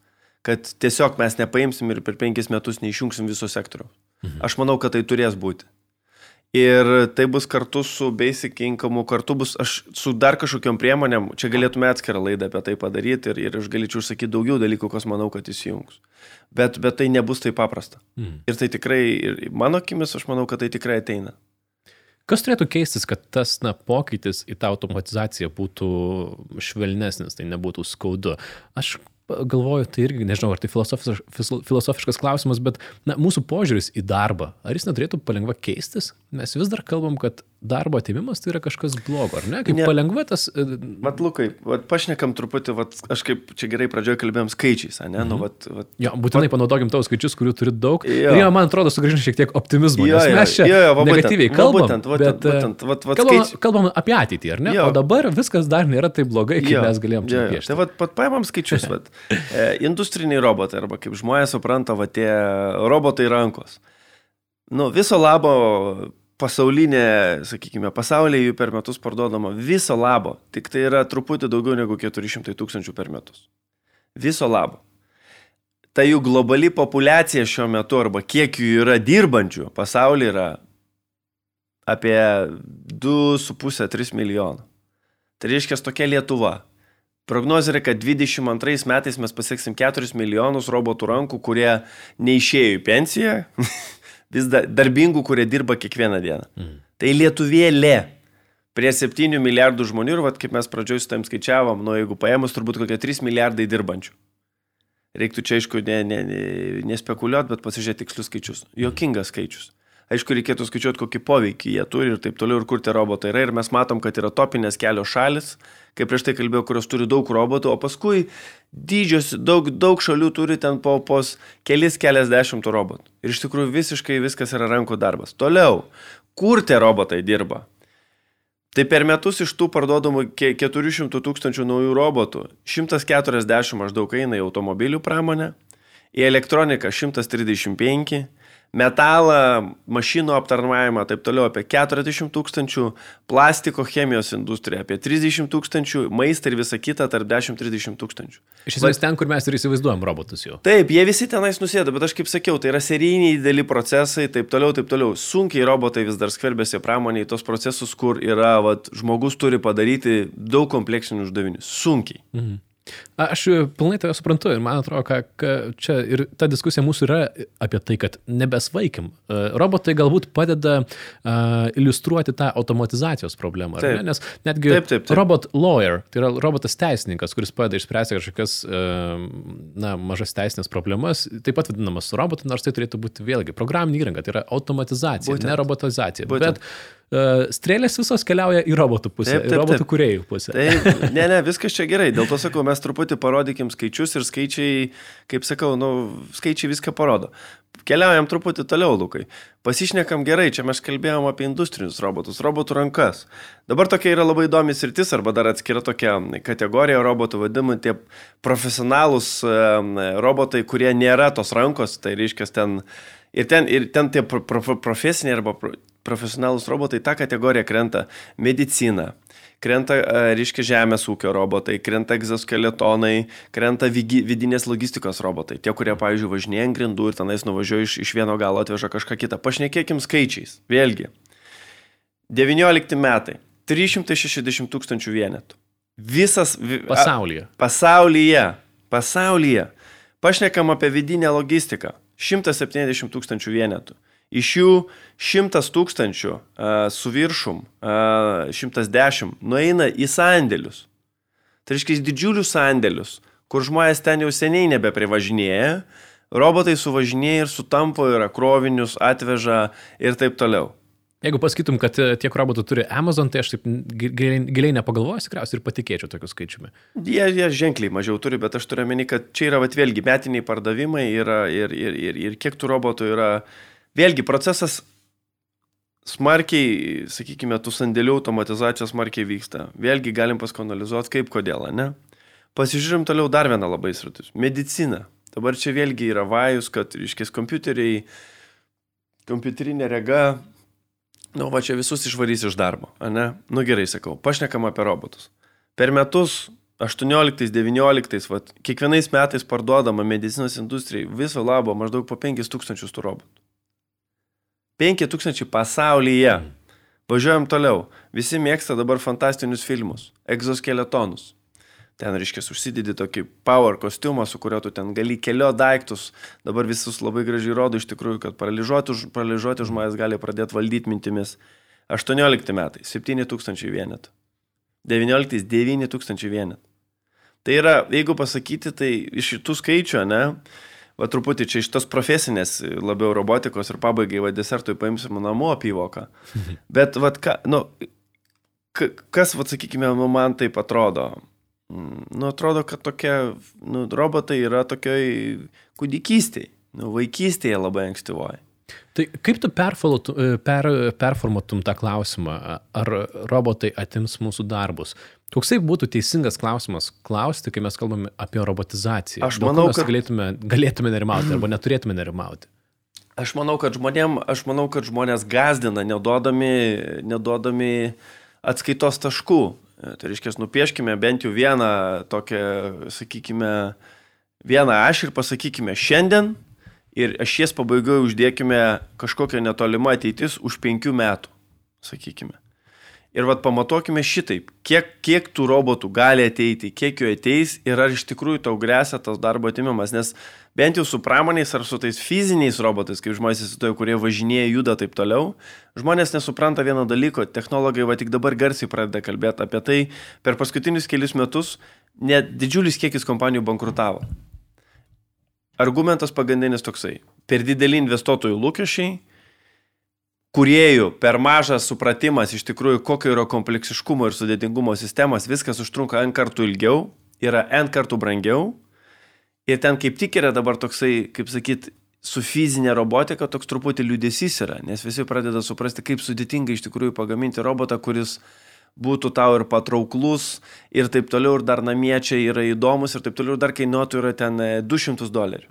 kad tiesiog mes nepaimsim ir per penkis metus neišjungsim viso sektoriaus. Mhm. Aš manau, kad tai turės būti. Ir tai bus kartu su Basic Income, kartu bus aš su dar kažkokiam priemonėm, čia galėtume atskirą laidą apie tai padaryti ir, ir aš galėčiau užsakyti daugiau dalykų, kas manau, kad įsijungs. Bet, bet tai nebus taip paprasta. Mm. Ir tai tikrai, ir mano akimis, aš manau, kad tai tikrai ateina. Kas turėtų keistis, kad tas na, pokytis į tą automatizaciją būtų švelnesnis, tai nebūtų skaudu? Aš galvoju, tai irgi, nežinau, ar tai filosofiškas, klausimas, bet na, mūsų požiūris į darbą, ar jis neturėtų palengva keistis? Mes vis dar kalbam, kad darbo atimimas tai yra kažkas blogo, ar ne? Kaip Ne. ne. palengva tas... e, Lukai, vat, pašnekam truputį, vat, aš kaip čia gerai pradžioje kalbėjom skaičiais, ne? Mhm. Nu, vat, vat, Jo, būtinai panaudokim tavo skaičius, kurių turi daug. Jo. Ir jie, man atrodo, sugrįžina šiek tiek optimizmo. Jo, jo, mes čia jo, jo, va būtent, negatyviai va kalbam. būtent, va bet, būtent, e, vat- vat kalbam, skaičiai- kalbam apie ateitį, ar ne? Jo. O dabar viskas dar nėra taip blogai, kaip Jo, mes galėjom čia piešti. Tai vat, pat paimam skaičius, vat. <laughs> E, industriniai robotai, arba kaip žmonės supranta, va tie robotai rankos. Nu, viso labo pasaulinė, sakykime, pasaulyje jų per metus parduodama viso labo, tik tai yra truputį daugiau negu 400 tūkstančių per metus. Viso labo. Ta jų globali populiacija šiuo metu, arba kiek jų yra dirbančių pasaulyje yra apie 2,5-3 milijonų. Tai reiškia tokia Lietuva. Prognozija yra, kad 22 metais mes pasieksim 4 milijonus robotų rankų, kurie neišėjo į pensiją, <laughs> vis da, darbingų, kurie dirba kiekvieną dieną. Mm. Tai lietuvėlė prie 7 milijardų žmonių ir, vat, kaip mes pradžioj su tam skaičiavom, nu jeigu paėmus, turbūt kokie 3 milijardai dirbančių. Reiktų čia, aišku, nespekuliuoti, ne, ne, nespekuliuot, bet pasižiūrėti tikslius skaičius. Jokingas skaičius. Aišku, reikėtų skaičiuoti, kokį poveikį jie turi ir taip toliau, ir kur tie robotai yra. Ir mes matom, kad yra topinės kelios šalis, kaip prieš tai kalbėjau, kurios turi daug robotų, o paskui dydžios, daug, daug šalių turi ten po pos kelis keliasdešimt robotų. Ir iš tikrųjų visiškai viskas yra rankų darbas. Toliau, kur tie robotai dirba? Tai per metus iš tų parduodamų ke- 400 tūkstančių naujų robotų 140 maždaug eina į automobilių pramonę, į elektroniką 135, metalą, mašinų aptarnavimą, taip toliau apie 40 tūkstančių, plastiko chemijos industrija apie 30 tūkstančių, maistą ir visą kitą tarp 10-30 tūkstančių. Iš esmės ten, kur mes ir įsivaizduojam robotus jau. Taip, jie visi tenais nusėda, bet aš kaip sakiau, tai yra serijiniai dideli procesai, taip toliau, taip toliau. Sunkiai robotai vis dar skverbėsi pramoniai tos procesus, kur yra, vat, žmogus turi padaryti daug kompleksinių uždavinių. Sunkiai. Mhm. Aš pilnai tave suprantu ir man atrodo, kad čia ir ta diskusija mūsų yra apie tai, kad nebesvaikim. E, Robotai galbūt padeda uh, iliustruoti tą automatizacijos problemą. Ne? Nes netgi Taip, taip, taip. robot lawyer, tai yra robotas teisininkas, kuris padeda išspręsti kažkokias uh, na, mažas teisinės problemas, taip pat vadinamas robotu, nors tai turėtų būti vėlgi programinė įranga, tai yra automatizacija, Būtent. ne robotizacija. Būtent. Bet strėlės visos keliauja į robotų pusę, Taip, į taip, robotų taip. kuriejų pusę. Tai ne, ne, viskas čia gerai. Dėl to sakau, mes truputį parodykim skaičius ir skaičiai, kaip sakau, nu, skaičiai viską parodo. Keliaujam truputį toliau, Lukai. Pasišnekam gerai, čia mes kalbėjom apie industrinius robotus, robotų rankas. Dabar tokia yra labai įdomi sritis, arba dar atskira tokia kategorija robotų, vadinami tie profesionalūs em, robotai, kurie nėra tos rankos, tai reiškia ten ir ten, ir ten tie pro, pro, profesiniai arba pro, profesionalūs robotai, ta kategorija krenta medicina, krenta, e, reiškia, žemės ūkio robotai, krenta egzoskeletonai, krenta vidinės logistikos robotai. Tie, kurie, pavyzdžiui, važinėja ant grindų ir tenais nuvažiuoja iš, iš vieno galo atveža kažką kitą. Pašnekėkim skaičiais. Vėlgi. 19 metai. 360 tūkstančių vienetų. Visas. vi- a- Pasaulyje. Pasaulyje. Pasaulyje. Pašnekam apie vidinę logistiką. 170 tūkstančių vienetų. Iš jų 100 tūkstančių uh, su viršum, uh, 110 nueina į sandėlius. Tai reiškia didžiulius sandėlius, kur žmonės ten jau seniai nebeprivažinėja, robotai suvažinėja ir sutampo ir krovinius atveža ir taip toliau. Jeigu pasakytum, kad e, tiek robotų turi Amazon, tai aš taip gi- giliai, giliai nepagalvojęs tikriausiai ir patikėčiau tokiu skaičiumi. Jie, jie ženkliai mažiau turi, bet aš turiu meni, kad čia yra vat, vėlgi metiniai pardavimai yra, ir, ir, ir, ir kiek tų robotų yra. Vėlgi procesas smarkiai, sakykime, tų sandėlių automatizacijos smarkiai vyksta. Vėlgi galim paskonalizuoti, kaip kodėl, ne? Pasižiūrim toliau dar vieną labai sritis - medicina. Dabar čia vėlgi yra vajus, kad, iškės, kompiuteriai, kompiuterinė rega, nu, va čia visus išvarys iš darbo, ne? Nu gerai, sakau, pašnekam apie robotus. Per metus 18-19, vat, kiekvienais metais parduodama medicinos industrijai viso labo maždaug po 5000 tų robotų. 5000 pasaulyje. Važiuojam toliau. Visi mėgsta dabar fantastinius filmus, egzoskeletonus. Ten, reiškia, užsidedi tokį power kostiumą, su kuriuo tu ten gali kelio daiktus. Dabar visus labai gražiai rodo iš tikrųjų, kad paralyžiuoti, ž- paralyžiuoti žmonės gali pradėti valdyti mintimis. 18 metai - 7000 vienetų. 19 - 9000 vienetų. Tai yra, jeigu pasakyti, tai iš šitų skaičių, ne, va truputį čia iš tos profesinės labiau robotikos ir pabaigai, va desertui paimsim namų apyvoką. <laughs> Bet, va, ka, nu, ka- kas, va sakykime, nu, man taip atrodo. Mm, Nu, atrodo, kad tokie, nu, robotai yra tokioj kūdikystėje, nu, vaikystėje labai ankstyvoji. Tai kaip tu per, performuotum tą klausimą, ar robotai atims mūsų darbus? Koksai būtų teisingas klausimas klausti, kai mes kalbame apie robotizaciją? Aš Dėl manau, kad- galėtume, galėtume nerimauti arba neturėtume nerimauti. Aš manau, kad žmonėm, aš manau, kad žmonės gazdina, neduodami, neduodami atskaitos taškų. Tai reiškia, nupieškime bent jau vieną tokią, sakykime, vieną aš ir pasakykime šiandien ir ašies pabaigoje uždėkime kažkokią netolimą ateitis už penkių metų, sakykime. Ir vad pamatuokime šitaip, kiek, kiek tų robotų gali ateiti, kiek jų ateis ir ar iš tikrųjų tau grėsia tas darbo atimimas, nes bent jau su pramoniais ar su tais fiziniais robotais, kaip žmonės įsivaizduoja, kurie važinėja, juda taip toliau, žmonės nesupranta vieno dalyko, technologai va tik dabar garsiai pradeda kalbėti apie tai, per paskutinius kelius metus net didžiulis kiekis kompanijų bankrutavo. Argumentas pagrindinis toksai, per dideli investuotojų lūkesčiai, kuriejų per mažas supratimas iš tikrųjų, kokio yra kompleksiškumo ir sudėtingumo sistemas, viskas užtrunka N kartų ilgiau, yra N kartų brangiau. Ir ten kaip tik yra dabar toksai, kaip sakyt, su fizinė robotika toks truputį liūdėsys yra, nes visi pradeda suprasti, kaip sudėtinga iš tikrųjų pagaminti robotą, kuris būtų tau ir patrauklus ir taip toliau, ir dar namiečiai yra įdomus ir taip toliau, ir dar kainuotų yra ten e, 200 dolerių.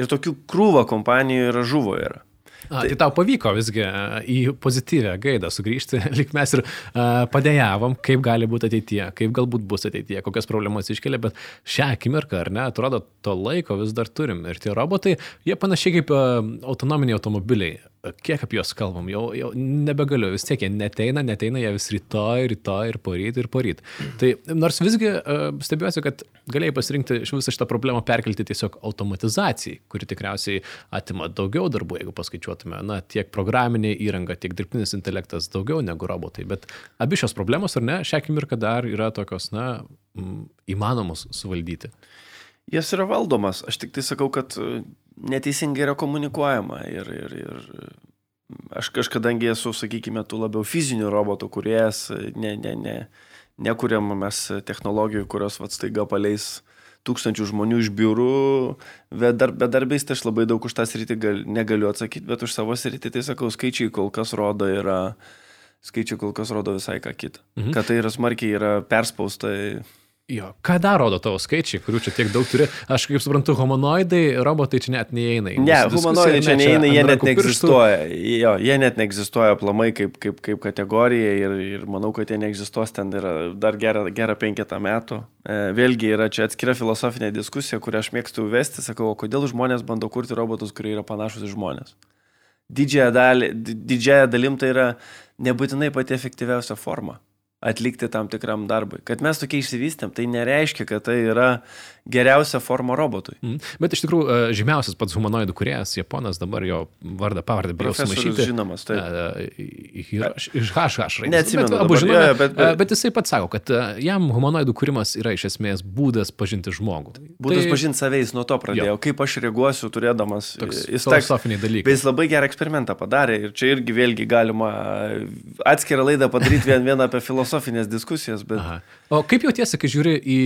Ir tokių krūva kompanijų yra žuvo yra. A, tai tau pavyko visgi a, į pozityvę gaidą sugrįžti, <laughs> lik mes ir a, padėjavom, kaip gali būti ateityje, kaip galbūt bus ateityje, kokias problemas iškelia, bet šią akimirką, ar ne, atrodo, to laiko vis dar turim. Ir tie robotai, jie panašiai kaip a, autonominiai automobiliai. Kiek apie juos kalbam, jau, jau nebegaliu, vis tiek jie neteina, neteina, jie vis rytoj, rytoj ir poryt ir poryt. Tai nors visgi uh, stebiuosi, kad galėjai pasirinkti visą šitą problemą perkelti tiesiog automatizacijai, kuri tikriausiai atima daugiau darbų, jeigu paskaičiuotume, na, tiek programinė įranga, tiek dirbtinis intelektas daugiau negu robotai. Bet abi šios problemos, ar ne, šią akimirką dar yra tokios, na, įmanomos suvaldyti. Jas yra valdomas. Aš tik tai sakau, kad e, neteisingai yra komunikuojama. Ir, ir, ir aš kažkadangi esu, sakykime, tų labiau fizinių robotų, kuriejas, ne, ne, ne, nekuriam mes technologijų, kurios vat staiga paleis tūkstančių žmonių iš biurų, bedar, bedarbiais, tai aš labai daug už tą sritį gal, negaliu atsakyti, bet už savo sritį, tai sakau, skaičiai kol kas rodo yra, skaičiai kol kas rodo visai ką kitą. Mhm. Kad tai yra smarkiai yra perspausta Jo, ką dar rodo tavo skaičiai, kurių čia tiek daug turi? Aš kaip suprantu, humanoidai, robotai čia net neįeina. Ne, humanoidai čia neįeina, jie net neegzistuoja. Jo, jie net neegzistuoja plamai kaip, kaip, kaip kategorija ir, ir manau, kad jie neegzistuos ten yra dar gerą, gerą penketą metų. E, vėlgi yra čia atskira filosofinė diskusija, kurią aš mėgstu vesti, sakau, kodėl žmonės bando kurti robotus, kurie yra panašus į žmonės. Didžiąją, dalį, didžiąją dalim tai yra nebūtinai pati efektyviausia forma atlikti tam tikram darbui. Kad mes tokie išsivystėm, tai nereiškia, kad tai yra geriausia forma robotui. Mm. Bet iš tikrųjų, e, žymiausias pats humanoidų kuriejas, Japonas, dabar jo vardą pavardę bijau sumaišyti. žinomas, taip. E, iš HH. Neatsimenu. Bet, abu dabar, žinome, jo, bet, bet, bet jisai pats sako, kad jam humanoidų kūrimas yra iš esmės būdas pažinti žmogų. Būdas tai... pažinti save, jis nuo to pradėjo. Jo. Kaip aš reaguosiu turėdamas. Toks jis filosofiniai dalykai. Bet jis labai gerą eksperimentą padarė ir čia irgi vėlgi galima atskirą laidą padaryti vien vieną apie filosofinės diskusijas. Bet... Aha. O kaip jautiesi, kai žiūri į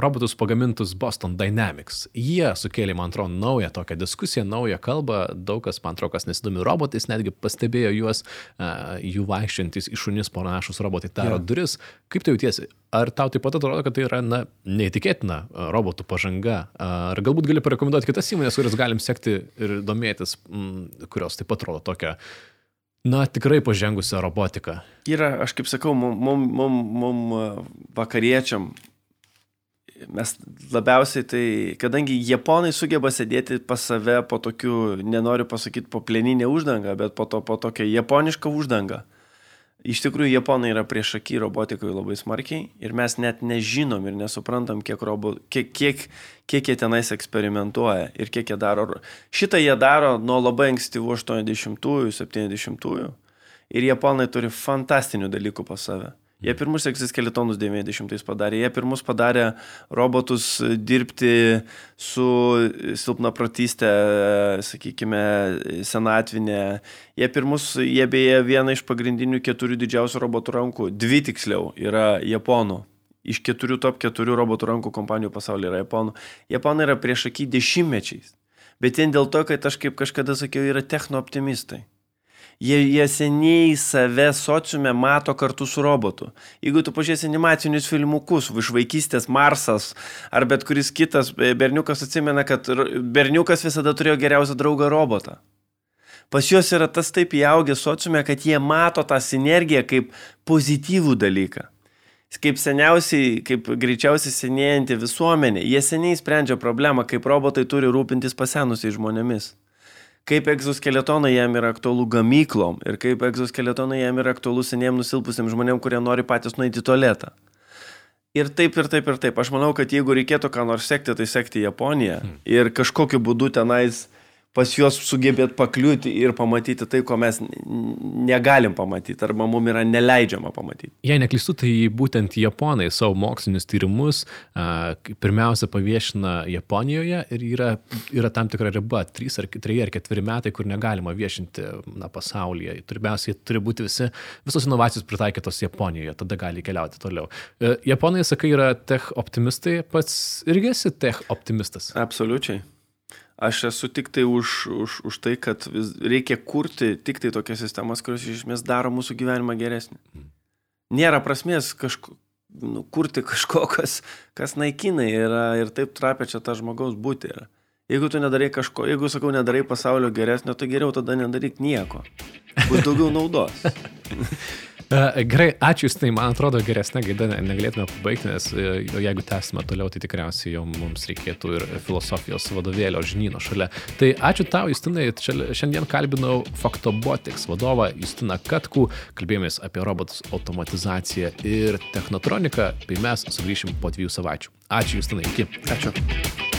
robotus pagamintus Boston Dynamics? Jie sukėlė, man atrodo, naują tokią diskusiją, naują kalbą. Daug kas, man atrodo, kas nesidomi robotais, netgi pastebėjo juos, jų vaikščiantis į šunis panašus robotai daro yeah. duris. Kaip tai jautiesi? Ar tau taip pat atrodo, kad tai yra na, neįtikėtina robotų pažanga? Ar galbūt gali parekomenduoti kitas įmonės, kurias galim sekti ir domėtis, m, kurios taip pat atrodo tokia Na, tikrai pažengusią robotiką. Yra, aš kaip sakau, mum, mum, mum, mum vakariečiam, mes labiausiai tai, kadangi japonai sugeba sėdėti pas save po tokiu, nenoriu pasakyti po pleninę uždangą, bet po, to, po tokią japonišką uždangą. Iš tikrųjų, japonai yra prieš akį robotikoje labai smarkiai ir mes net nežinom ir nesuprantam, kiek, robo, kiek, kiek, kiek jie tenais eksperimentuoja ir kiek jie daro. Šitą jie daro nuo labai ankstyvų 80-ųjų, 70-ųjų ir japonai turi fantastinių dalykų pas save. Jie pirmus egziskeletonus 90-ais padarė, jie pirmus padarė robotus dirbti su silpnaprotystė, sakykime, senatvinė. Jie pirmus, jie beje viena iš pagrindinių keturių didžiausių robotų rankų, dvi tiksliau, yra japonų. Iš keturių top keturių robotų rankų kompanijų pasaulyje yra japonų. Japonai yra prieš akį dešimtmečiais. Bet vien dėl to, kad aš kaip kažkada sakiau, yra technooptimistai. Jie, jie seniai save sociume mato kartu su robotu. Jeigu tu pažiūrėsi animacinius filmukus, iš vaikystės Marsas ar bet kuris kitas e, berniukas atsimena, kad berniukas visada turėjo geriausią draugą robotą. Pas juos yra tas taip įaugę sociume, kad jie mato tą sinergiją kaip pozityvų dalyką kaip seniausiai, kaip greičiausiai senėjanti visuomenė, jie seniai sprendžia problemą, kaip robotai turi rūpintis pasenusiais žmonėmis kaip egzoskeletonai jam yra aktualu gamyklom ir kaip egzoskeletonai jam yra aktualu seniem nusilpusiems žmonėm, kurie nori patys nueiti į tualetą. Ir taip, ir taip, ir taip. Aš manau, kad jeigu reikėtų ką nors sekti, tai sekti Japoniją. Hmm. Ir kažkokiu būdu tenais uh, pas juos sugebėt pakliūti ir pamatyti tai, ko mes negalim pamatyti, arba mums yra neleidžiama pamatyti. Jei neklystu, tai būtent Japonai savo mokslinius tyrimus pirmiausia paviešina Japonijoje ir yra, yra tam tikra riba, 3 ar 3 ar 4 metai, kur negalima viešinti na, pasaulyje. Pirmiausia, turi būti visi, visos inovacijos pritaikytos Japonijoje, tada gali keliauti toliau. E, Japonai, sakai, yra tech optimistai, pats irgi esi tech optimistas. Absoliučiai. Aš esu tik tai už, už, už tai, kad reikia kurti tik tai tokias sistemas, kurios iš esmės daro mūsų gyvenimą geresnį. nėra prasmės kažko, nu, kurti <laughs> kažko, kas, kas naikina yra ir taip trapia čia tą žmogaus būti. Yra. Jeigu tu nedarai kažko, jeigu, sakau, nedarai pasaulio geresnio, tai geriau tada nedaryk nieko. Bus daugiau naudos. <laughs> E, gerai, ačiū Jūs, tai man atrodo geresnė gaida negalėtume pabaigti, nes e, jeigu tęsime toliau, tai tikriausiai jau mums reikėtų ir filosofijos vadovėlio žinyno šalia. Tai ačiū tau, Justinai, šiandien kalbinau Faktobotics vadovą Justiną Katkų, kalbėjomės apie robotus, automatizaciją ir technotroniką, bei mes sugrįšim po dviejų savaičių. Ačiū Justinai, iki. Ačiū.